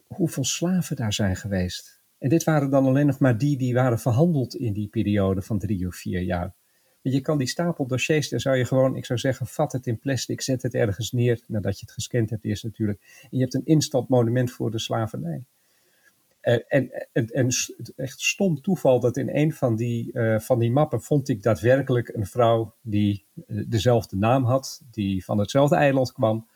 Speaker 2: hoeveel slaven daar zijn geweest. En dit waren dan alleen nog maar die die waren verhandeld in die periode van drie of vier jaar. Je kan die stapel dossiers, daar zou je gewoon, ik zou zeggen, vat het in plastic, zet het ergens neer, nadat je het gescand hebt eerst natuurlijk. En je hebt een instant monument voor de slavernij. Uh, en, en, en echt stom toeval dat in een van die, uh, van die mappen vond ik daadwerkelijk een vrouw die uh, dezelfde naam had, die van hetzelfde eiland kwam.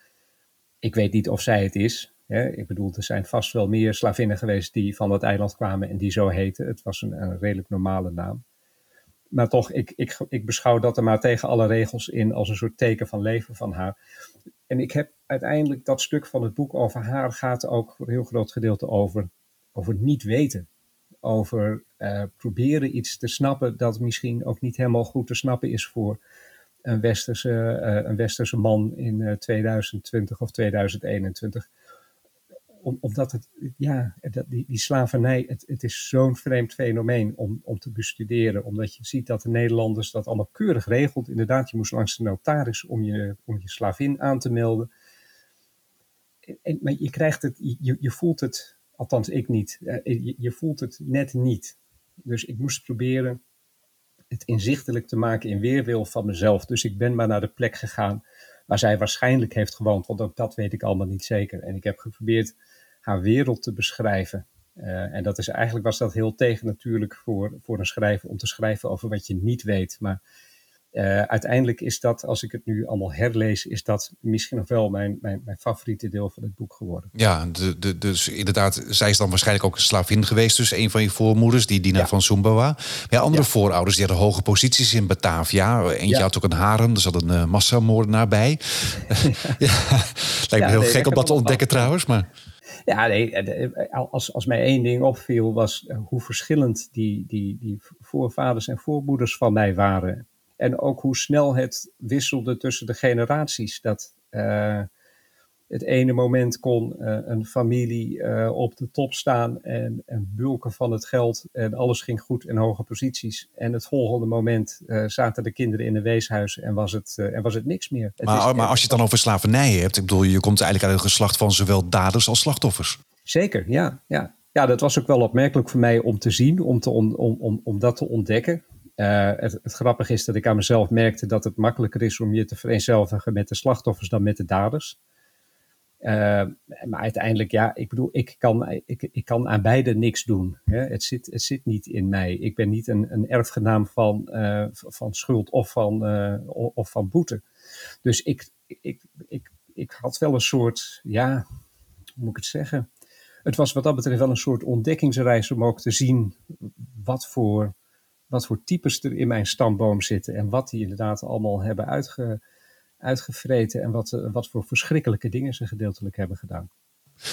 Speaker 2: Ik weet niet of zij het is. Hè. Ik bedoel, er zijn vast wel meer slavinnen geweest die van dat eiland kwamen en die zo heten. Het was een, een redelijk normale naam maar toch, ik, ik, ik beschouw dat er maar tegen alle regels in als een soort teken van leven van haar. En ik heb uiteindelijk dat stuk van het boek over haar gaat ook voor een heel groot gedeelte over, over niet weten. Over uh, proberen iets te snappen dat misschien ook niet helemaal goed te snappen is voor een westerse, uh, een westerse man in uh, 2020 of 2021 om, omdat het, ja, dat, die, die slavernij, het, het is zo'n vreemd fenomeen om, om te bestuderen. Omdat je ziet dat de Nederlanders dat allemaal keurig regelt. Inderdaad, je moest langs de notaris om je, om je slavin aan te melden. En, maar je krijgt het, je, je voelt het, althans ik niet, eh, je, je voelt het net niet. Dus ik moest proberen het inzichtelijk te maken in weerwil van mezelf. Dus ik ben maar naar de plek gegaan waar zij waarschijnlijk heeft gewoond, want ook dat weet ik allemaal niet zeker. En ik heb geprobeerd haar wereld te beschrijven. Uh, en dat is eigenlijk was dat heel tegennatuurlijk voor, voor een schrijver om te schrijven over wat je niet weet. Maar uh, uiteindelijk is dat, als ik het nu allemaal herlees, is dat misschien nog wel mijn, mijn, mijn favoriete deel van het boek geworden.
Speaker 1: Ja, de, de, dus inderdaad, zij is dan waarschijnlijk ook een slavin geweest, dus een van je voormoeders, die Dina ja. van Sumbawa. Ja, andere ja. voorouders die hadden hoge posities in Batavia. Eentje ja. had ook een harem, er zat een uh, massamoordenaar bij. ja. Lijkt me heel nee, gek om dat te ontdekken trouwens, maar...
Speaker 2: Ja, nee, als, als mij één ding opviel was hoe verschillend die, die, die voorvaders en voormoeders van mij waren. En ook hoe snel het wisselde tussen de generaties. Dat het ene moment kon uh, een familie uh, op de top staan en, en bulken van het geld en alles ging goed in hoge posities. En het volgende moment zaten de kinderen in een weeshuis en was het, en was het niks meer. Het
Speaker 1: maar, maar als je het dan over slavernij hebt, ik bedoel, je komt eigenlijk uit een geslacht van zowel daders als slachtoffers.
Speaker 2: Zeker, ja, ja. Ja, dat was ook wel opmerkelijk voor mij om te zien, om, te om, om, om dat te ontdekken. Uh, het, het, grappige is dat ik aan mezelf merkte dat het makkelijker is om je te vereenzelvigen met de slachtoffers dan met de daders. Uh, maar uiteindelijk, ja, ik bedoel, ik kan, ik, ik kan aan beide niks doen. Hè. Het, zit, het zit niet in mij. Ik ben niet een, een erfgenaam van, uh, van schuld of van, of van boete. Dus ik, ik, ik, ik had wel een soort, ja, hoe moet ik het zeggen? Het was wat dat betreft wel een soort ontdekkingsreis om ook te zien wat voor, wat voor types er in mijn stamboom zitten. En wat die inderdaad allemaal hebben uitge, uitgevreten. En wat, wat voor verschrikkelijke dingen ze gedeeltelijk hebben gedaan.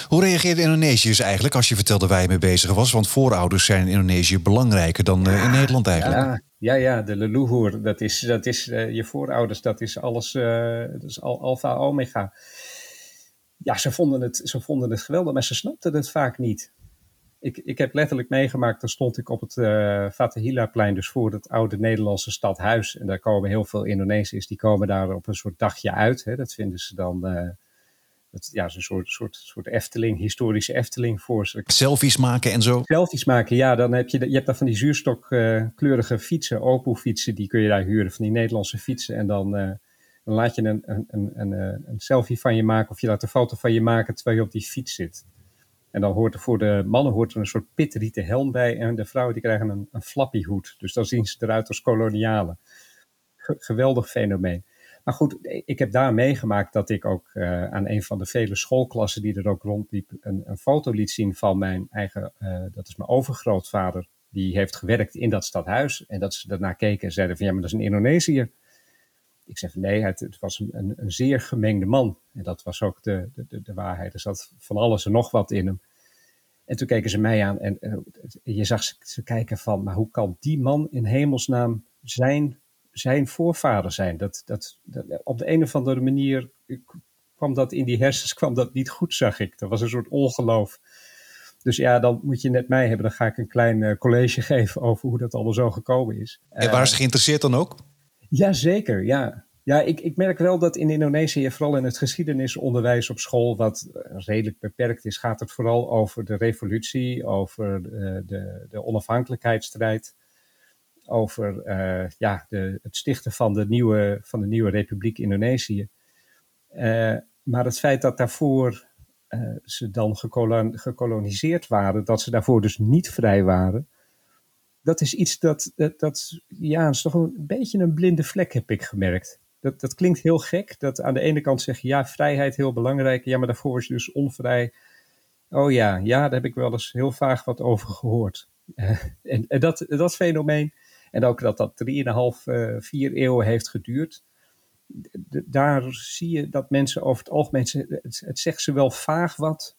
Speaker 1: Hoe reageerden Indonesiërs eigenlijk als je vertelde waar je mee bezig was? Want voorouders zijn in Indonesië belangrijker dan uh, in Nederland eigenlijk.
Speaker 2: Ja, ja, ja de leluhur, dat is, dat is uh, je voorouders, dat is alles, uh, dat is al, alfa omega. Ja, ze vonden, het, ze vonden het geweldig, maar ze snapten het vaak niet. Ik, ik heb letterlijk meegemaakt, dan stond ik op het uh, Fatahila-plein, dus voor het oude Nederlandse stadhuis. En daar komen heel veel Indonesiërs, die komen daar op een soort dagje uit. Hè. Dat vinden ze dan het, ja, zo'n soort, soort, soort Efteling, historische Efteling voor ze.
Speaker 1: Selfies maken en zo?
Speaker 2: Selfies maken, ja. Dan heb je, je hebt daar van die zuurstokkleurige uh, fietsen, Opel-fietsen, die kun je daar huren, van die Nederlandse fietsen. En dan, uh, dan laat je een, een, een, een, een selfie van je maken, of je laat een foto van je maken terwijl je op die fiets zit. En dan hoort er voor de mannen hoort er een soort pitrieten helm bij en de vrouwen die krijgen een, een flappy hoed. Dus dan zien ze eruit als kolonialen. geweldig fenomeen. Maar goed, ik heb daar meegemaakt dat ik ook uh, aan een van de vele schoolklassen die er ook rondliep, een, een foto liet zien van mijn eigen, uh, dat is mijn overgrootvader. Die heeft gewerkt in dat stadhuis. En dat ze daarna keken en zeiden van ja, maar dat is een Indonesiër. Ik zeg van nee, het, het was een, een, een, zeer gemengde man. En dat was ook de, de, de, waarheid. Er zat van alles en nog wat in hem. En toen keken ze mij aan en, en je zag ze, ze kijken van, maar hoe kan die man in hemelsnaam zijn zijn voorvader zijn. Dat, dat, dat, op de een of andere manier kwam dat in die hersens kwam dat niet goed, zag ik. Dat was een soort ongeloof. Dus ja, dan moet je net mij hebben. Dan ga ik een klein uh, college geven over hoe dat allemaal zo gekomen is.
Speaker 1: En waar is geïnteresseerd dan ook?
Speaker 2: Jazeker, ja. Ja, ik, ik merk wel dat in Indonesië, vooral in het geschiedenisonderwijs op school, wat redelijk beperkt is, gaat het vooral over de revolutie, over uh, de, de onafhankelijkheidsstrijd over uh, ja, de, het stichten van de nieuwe, van de nieuwe Republiek Indonesië. Maar het feit dat daarvoor ze dan gekolon, gekoloniseerd waren, dat ze daarvoor dus niet vrij waren, dat is iets dat, dat, dat ja, is toch een beetje een blinde vlek, heb ik gemerkt. Dat, dat klinkt heel gek, dat aan de ene kant zeg je, ja, vrijheid heel belangrijk, ja, maar daarvoor is je dus onvrij. Oh ja, ja, daar heb ik wel eens heel vaag wat over gehoord. en, en dat, dat fenomeen, en ook dat dat 3,5, uh, 4 eeuwen heeft geduurd. daar zie je dat mensen over het algemeen, het zegt ze wel vaag wat,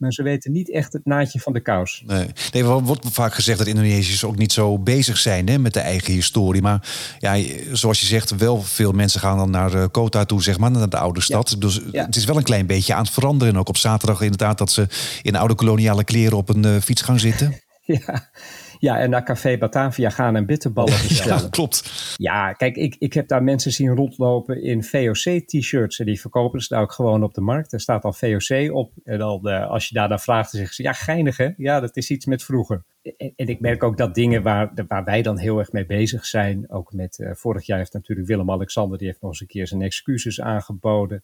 Speaker 2: maar ze weten niet echt het naadje van de kous.
Speaker 1: Nee, nee er wordt vaak gezegd dat Indonesiërs ook niet zo bezig zijn hè, met de eigen historie. Maar ja, zoals je zegt, wel veel mensen gaan dan naar Kota toe, zeg maar, naar de oude stad. Dus ja. het is wel een klein beetje aan het veranderen. En ook op zaterdag inderdaad dat ze in oude koloniale kleren op een uh, fiets gaan zitten.
Speaker 2: ja. Ja, en naar Café Batavia gaan en bitterballen bestellen.
Speaker 1: Ja, klopt.
Speaker 2: Ja, kijk, ik, ik heb daar mensen zien rondlopen in VOC-t-shirts. En die verkopen ze daar ook gewoon op de markt. Er staat al VOC op. En dan, uh, als je daarna vraagt, dan zeggen ze, ja, geinig hè? Ja, dat is iets met vroeger. En, en ik merk ook dat dingen waar, waar wij dan heel erg mee bezig zijn. Ook met, uh, vorig jaar heeft natuurlijk Willem-Alexander, die heeft nog eens een keer zijn excuses aangeboden.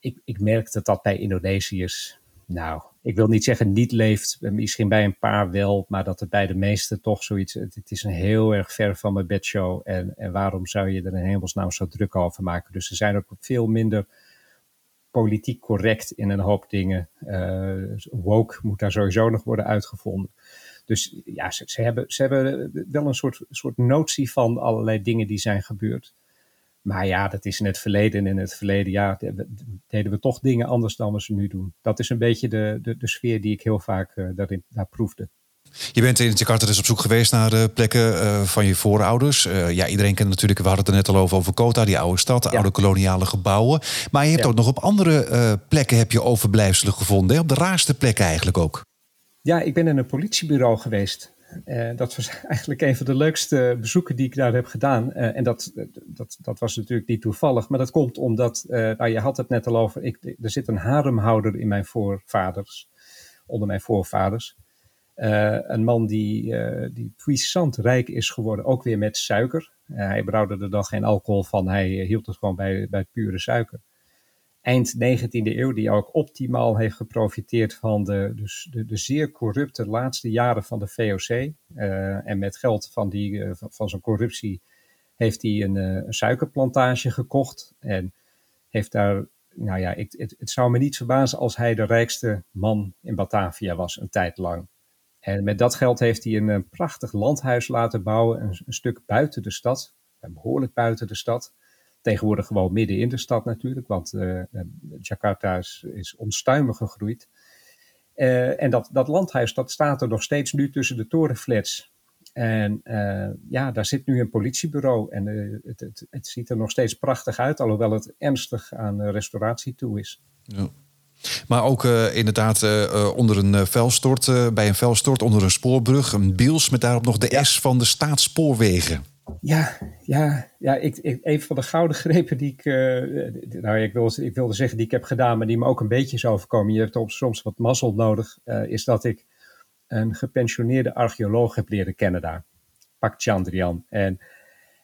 Speaker 2: Ik, ik merk dat dat bij Indonesiërs, nou, ik wil niet zeggen niet leeft, misschien bij een paar wel, maar dat het bij de meesten toch zoiets, het, het is een heel erg ver van mijn bedshow en, en waarom zou je er in hemelsnaam zo druk over maken? Dus ze zijn ook veel minder politiek correct in een hoop dingen. Uh, woke moet daar sowieso nog worden uitgevonden. Dus ja, ze, ze, hebben, ze hebben wel een soort, soort notie van allerlei dingen die zijn gebeurd. Maar ja, dat is in het verleden. En in het verleden ja, deden we toch dingen anders dan we ze nu doen. Dat is een beetje de, de, de sfeer die ik heel vaak uh, daarin, daar proefde.
Speaker 1: Je bent in Jakarta dus op zoek geweest naar uh, plekken uh, van je voorouders. Uh, ja, iedereen kent natuurlijk, we hadden het er net al over, over Kota, die oude stad, de ja. oude koloniale gebouwen. Maar je hebt ja. ook nog op andere plekken heb je overblijfselen gevonden. Hè? Op de raarste plekken eigenlijk ook.
Speaker 2: Ja, ik ben in een politiebureau geweest. Uh, dat was eigenlijk een van de leukste bezoeken die ik daar heb gedaan. Uh, en dat, dat, dat was natuurlijk niet toevallig, maar dat komt omdat, uh, nou, je had het net al over, ik, er zit een haremhouder in mijn voorvaders. onder mijn voorvaders. een man die, die puissant rijk is geworden, ook weer met suiker. hij brouwde er dan geen alcohol van, hij hield het gewoon bij, bij pure suiker eind 19e eeuw, die ook optimaal heeft geprofiteerd van de, dus de, de zeer corrupte laatste jaren van de VOC. Uh, en met geld van, die, uh, van, zijn corruptie heeft hij een, uh, een, suikerplantage gekocht. En heeft daar, nou ja, ik, het, zou me niet verbazen als hij de rijkste man in Batavia was, een tijd lang. En met dat geld heeft hij een, een prachtig landhuis laten bouwen, een, een stuk buiten de stad, behoorlijk buiten de stad. Tegenwoordig gewoon midden in de stad natuurlijk, want uh, Jakarta is, is onstuimig gegroeid. Uh, en dat, dat landhuis dat staat er nog steeds nu tussen de torenflats. En uh, ja, daar zit nu een politiebureau en het, het, het, ziet er nog steeds prachtig uit, alhoewel het ernstig aan restauratie toe is. Ja.
Speaker 1: Maar ook uh, inderdaad uh, onder een vuilstort, uh, bij een vuilstort, onder een spoorbrug, een biels met daarop nog de ja. S van de staatsspoorwegen.
Speaker 2: Ja, ja, ja ik, ik, een van de gouden grepen die ik, uh, nou ik, wil, ik wilde zeggen die ik heb gedaan, maar die me ook een beetje is overkomen. Je hebt soms wat mazzel nodig, uh, is dat ik een gepensioneerde archeoloog heb leren kennen daar, Pak Chandrian. En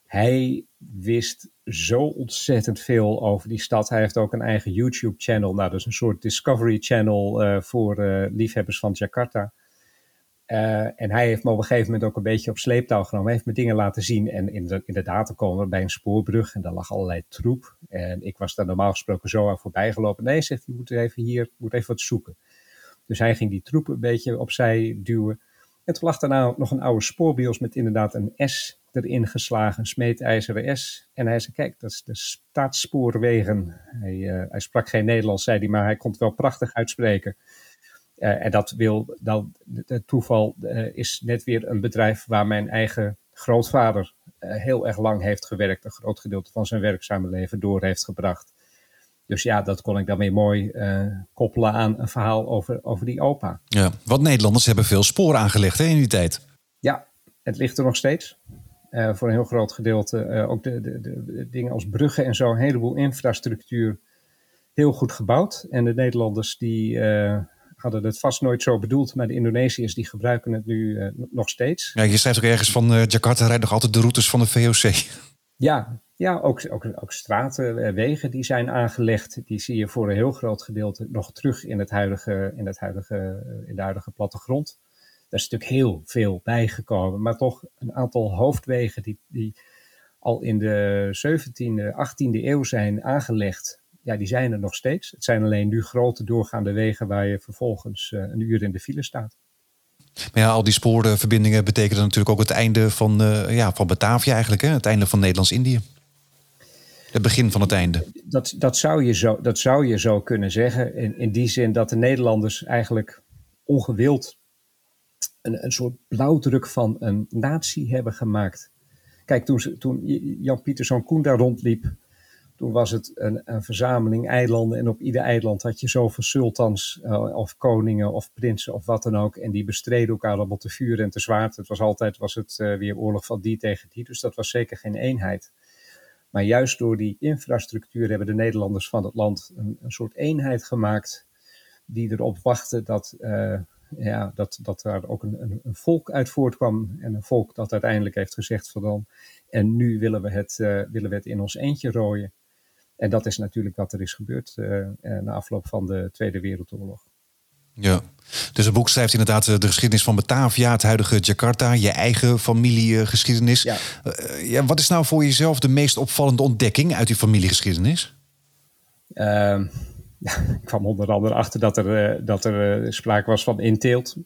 Speaker 2: hij wist zo ontzettend veel over die stad. Hij heeft ook een eigen YouTube-channel, nou, dat is een soort Discovery Channel uh, voor liefhebbers van Jakarta. Uh, en hij heeft me op een gegeven moment ook een beetje op sleeptouw genomen. Hij heeft me dingen laten zien. En inderdaad, dan komen we bij een spoorbrug en daar lag allerlei troep. En ik was daar normaal gesproken zo aan voorbij gelopen. Nee, zegt hij, moet even hier, moet even wat zoeken. Dus hij ging die troep een beetje opzij duwen. En toen lag daarna nog een oude spoorbios met inderdaad een S erin geslagen, een smeedijzeren S. En hij zei, kijk, dat is de staatsspoorwegen. Hij, uh, hij sprak geen Nederlands, zei hij, maar hij kon het wel prachtig uitspreken. Uh, en dat wil, dan, het toeval uh, is net weer een bedrijf waar mijn eigen grootvader uh, heel erg lang heeft gewerkt, een groot gedeelte van zijn werkzame leven door heeft gebracht. Dus ja, dat kon ik dan weer mooi koppelen aan een verhaal over, over die opa.
Speaker 1: Ja, want Nederlanders hebben veel sporen aangelegd hè, in die tijd.
Speaker 2: Ja, het ligt er nog steeds. voor een heel groot gedeelte. ook de, de, de, dingen als bruggen en zo, een heleboel infrastructuur heel goed gebouwd. En de Nederlanders die hadden het vast nooit zo bedoeld, maar de Indonesiërs die gebruiken het nu uh, nog steeds.
Speaker 1: Ja, je schrijft ook ergens van uh, Jakarta rijdt nog altijd de routes van de VOC.
Speaker 2: Ja, ja ook, ook, ook straten, eh, wegen die zijn aangelegd. Die zie je voor een heel groot gedeelte nog terug in, het huidige, in, het huidige, in de huidige plattegrond. Daar is natuurlijk heel veel bijgekomen, maar toch een aantal hoofdwegen die, die al in de 17e, 18e eeuw zijn aangelegd ja, die zijn er nog steeds. Het zijn alleen nu grote doorgaande wegen waar je vervolgens uh, een uur in de file staat.
Speaker 1: Maar ja, al die spoorverbindingen betekenen natuurlijk ook het einde van, uh, ja, van Batavia eigenlijk. Hè? Het einde van Nederlands-Indië. Het begin van het einde.
Speaker 2: Dat, dat, zou, je zo, dat zou je zo kunnen zeggen. In, in die zin dat de Nederlanders eigenlijk ongewild een, een soort blauwdruk van een natie hebben gemaakt. Kijk, toen, toen Jan Pieterszoon Koen daar rondliep, toen was het een, een, verzameling eilanden en op ieder eiland had je zoveel sultans uh, of koningen of prinsen of wat dan ook. En die bestreden elkaar allemaal te vuur en te zwaard. Het was altijd was het, uh, weer oorlog van die tegen die, dus dat was zeker geen eenheid. Maar juist door die infrastructuur hebben de Nederlanders van het land een, een soort eenheid gemaakt die erop wachten dat, uh, ja, dat, dat daar ook een, een, een, volk uit voortkwam. En een volk dat uiteindelijk heeft gezegd van dan, en nu willen we het, willen we het in ons eentje rooien. En dat is natuurlijk wat er is gebeurd uh, na afloop van de Tweede Wereldoorlog.
Speaker 1: Ja, dus het boek schrijft inderdaad de geschiedenis van Batavia, het huidige Jakarta, je eigen familiegeschiedenis. Ja. Ja, wat is nou voor jezelf de meest opvallende ontdekking uit die familiegeschiedenis?
Speaker 2: Uh, ja, ik kwam onder andere achter dat er, dat er sprake was van inteelt.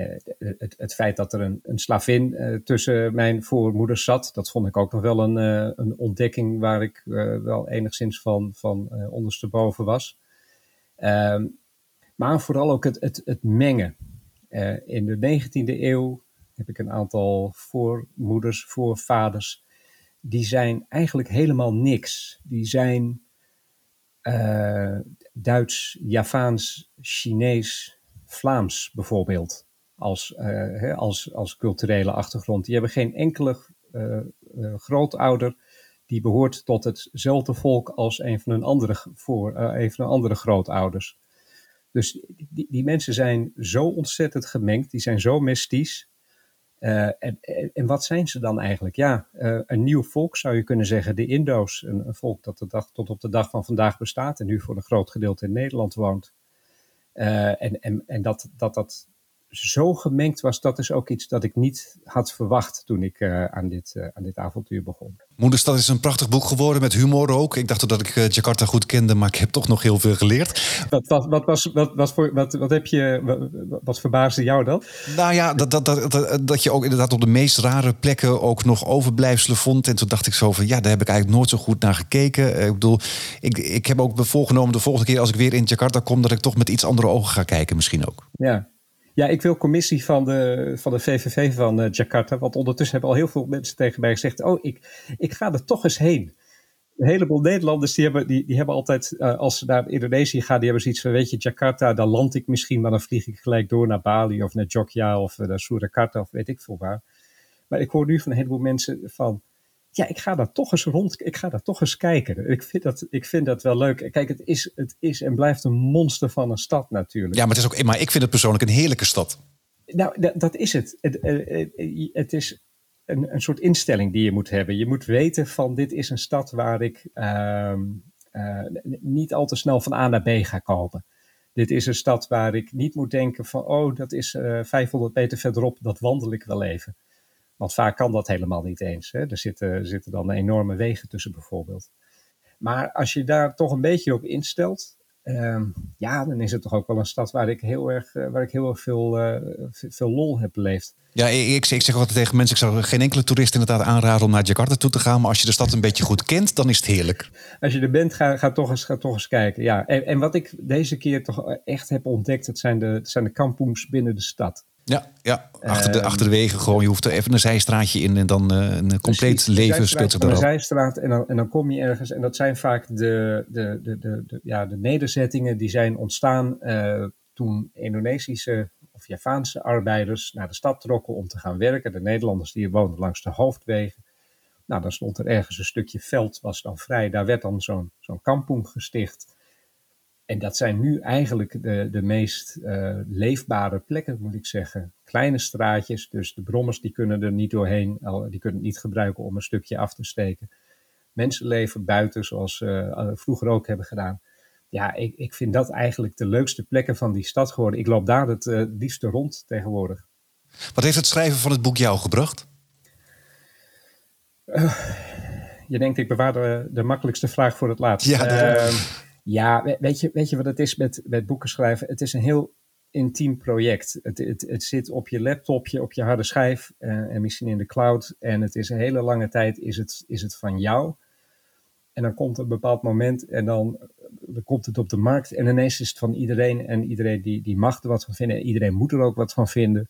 Speaker 2: Eh, het, het, feit dat er een, een slavin uh, tussen mijn voormoeders zat, dat vond ik ook nog wel een, uh, een ontdekking waar ik wel enigszins van, van ondersteboven was. Ehm, maar vooral ook het, het, het mengen. in de 19e eeuw heb ik een aantal voormoeders, voorvaders, die zijn eigenlijk helemaal niks. Die zijn Duits, Javaans, Chinees, Vlaams bijvoorbeeld als, uh, als, als culturele achtergrond. Die hebben geen enkele uh, uh, grootouder die behoort tot hetzelfde volk als een van hun andere, voor, een van hun andere grootouders. Dus die, die mensen zijn zo ontzettend gemengd, die zijn zo mystisch. En, en, wat zijn ze dan eigenlijk? Ja, een nieuw volk zou je kunnen zeggen, de Indo's. Een, volk dat de dag, tot op de dag van vandaag bestaat en nu voor een groot gedeelte in Nederland woont. En en, en dat, dat dat zo gemengd was, dat is ook iets dat ik niet had verwacht toen ik uh, aan, dit, uh, aan dit avontuur begon.
Speaker 1: Moederstad is een prachtig boek geworden met humor ook. Ik dacht dat ik uh, Jakarta goed kende, maar ik heb toch nog heel veel geleerd.
Speaker 2: Wat, wat, wat, was, wat, wat, voor, wat, wat, heb je, wat, wat verbaasde jou dan?
Speaker 1: Nou ja, dat, dat, dat, dat, dat je ook inderdaad op de meest rare plekken ook nog overblijfselen vond. En toen dacht ik zo van, ja, daar heb ik eigenlijk nooit zo goed naar gekeken. Ik bedoel, ik, ik heb ook voorgenomen de volgende keer als ik weer in Jakarta kom, dat ik toch met iets andere ogen ga kijken misschien ook.
Speaker 2: Ja, ja, ik wil commissie van de, van de VVV van uh, Jakarta. Want ondertussen hebben al heel veel mensen tegen mij gezegd: Oh, ik, ik ga er toch eens heen. Een heleboel Nederlanders die hebben, die, die hebben altijd, uh, als ze naar Indonesië gaan, die hebben zoiets van: Weet je, Jakarta, dan land ik misschien, maar dan vlieg ik gelijk door naar Bali of naar Jogja of naar Surakarta of weet ik veel waar. Maar ik hoor nu van een heleboel mensen van ja, ik ga daar toch eens rond, ik ga daar toch eens kijken. Ik vind dat, ik vind dat wel leuk. Kijk, het is, het is en blijft een monster van een stad natuurlijk.
Speaker 1: Ja, maar, het is ook, maar ik vind het persoonlijk een heerlijke stad.
Speaker 2: Nou, dat, is het. Het, het is een, een soort instelling die je moet hebben. Je moet weten van dit is een stad waar ik uh, uh, niet al te snel van A naar B ga komen. Dit is een stad waar ik niet moet denken van, oh, dat is uh, eh, 500 meter verderop, dat wandel ik wel even. Want vaak kan dat helemaal niet eens. Hè? Er, zitten, zitten dan enorme wegen tussen bijvoorbeeld. Maar als je daar toch een beetje op instelt, uh, ja, dan is het toch ook wel een stad waar ik heel erg, uh, waar ik heel erg veel, uh, veel lol heb beleefd.
Speaker 1: Ja, ik, ik zeg altijd tegen mensen, ik zou geen enkele toerist inderdaad aanraden om naar Jakarta toe te gaan. Maar als je de stad een beetje goed kent, dan is het heerlijk.
Speaker 2: Als je er bent, ga, ga, toch, eens, ga toch eens kijken. Ja, en, en wat ik deze keer toch echt heb ontdekt, het zijn de, zijn de kampoens binnen de stad.
Speaker 1: Ja, ja. Achter, de, um, achter de wegen gewoon. Je hoeft er even een zijstraatje in en dan uh, een compleet precies, leven speelt zich
Speaker 2: erop. Een zijstraat en dan, en dan kom je ergens. En dat zijn vaak de, de, de, de, de ja, de nederzettingen die zijn ontstaan uh, toen Indonesische of Javaanse arbeiders naar de stad trokken om te gaan werken. De Nederlanders die woonden langs de hoofdwegen. Nou, dan stond er ergens een stukje veld, was dan vrij. Daar werd dan zo'n zo'n kampong gesticht. En dat zijn nu eigenlijk de, de meest uh, leefbare plekken, moet ik zeggen. Kleine straatjes, dus de brommers die kunnen er niet doorheen, die kunnen het niet gebruiken om een stukje af te steken. Mensen leven buiten, zoals ze uh, vroeger ook hebben gedaan. Ja, ik, ik vind dat eigenlijk de leukste plekken van die stad geworden. Ik loop daar het uh, liefste rond tegenwoordig.
Speaker 1: Wat heeft het schrijven van het boek jou gebracht?
Speaker 2: je denkt, ik bewaar de, de, makkelijkste vraag voor het laatst.
Speaker 1: Ja,
Speaker 2: ja, weet je, weet je wat het is met, met boeken schrijven? Het is een heel intiem project. Het, het, het zit op je laptopje, op je harde schijf uh, en misschien in de cloud. En het is een hele lange tijd is het, is het van jou. En dan komt een bepaald moment en dan, dan komt het op de markt. En ineens is het van iedereen. En iedereen die, die mag er wat van vinden. En iedereen moet er ook wat van vinden.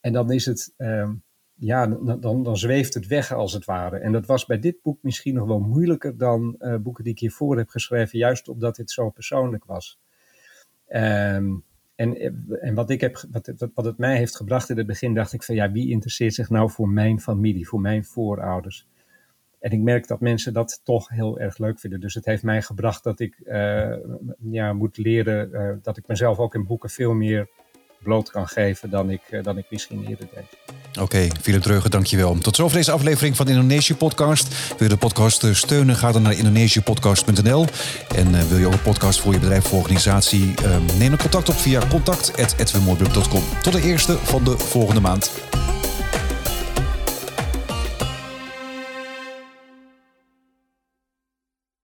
Speaker 2: En dan is het... Uh, ja, dan, dan zweeft het weg als het ware. En dat was bij dit boek misschien nog wel moeilijker dan uh, boeken die ik hiervoor heb geschreven, juist omdat dit zo persoonlijk was. Um, en, en wat, ik heb, wat, wat het mij heeft gebracht in het begin, dacht ik van ja, wie interesseert zich nou voor mijn familie, voor mijn voorouders? En ik merk dat mensen dat toch heel erg leuk vinden. Dus het heeft mij gebracht dat ik uh, ja, moet leren dat ik mezelf ook in boeken veel meer bloot kan geven dan ik, uh, dan ik misschien eerder deed.
Speaker 1: Oké, okay, Philip Dreugen, dankjewel. Tot zover deze aflevering van de Indonesië Podcast. Wil je de podcast steunen, ga dan naar indonesiëpodcast.nl. En uh, wil je ook een podcast voor je bedrijf of organisatie, uh, neem een contact op via contact.edwinmoorbrug.com. Tot de eerste van de volgende maand.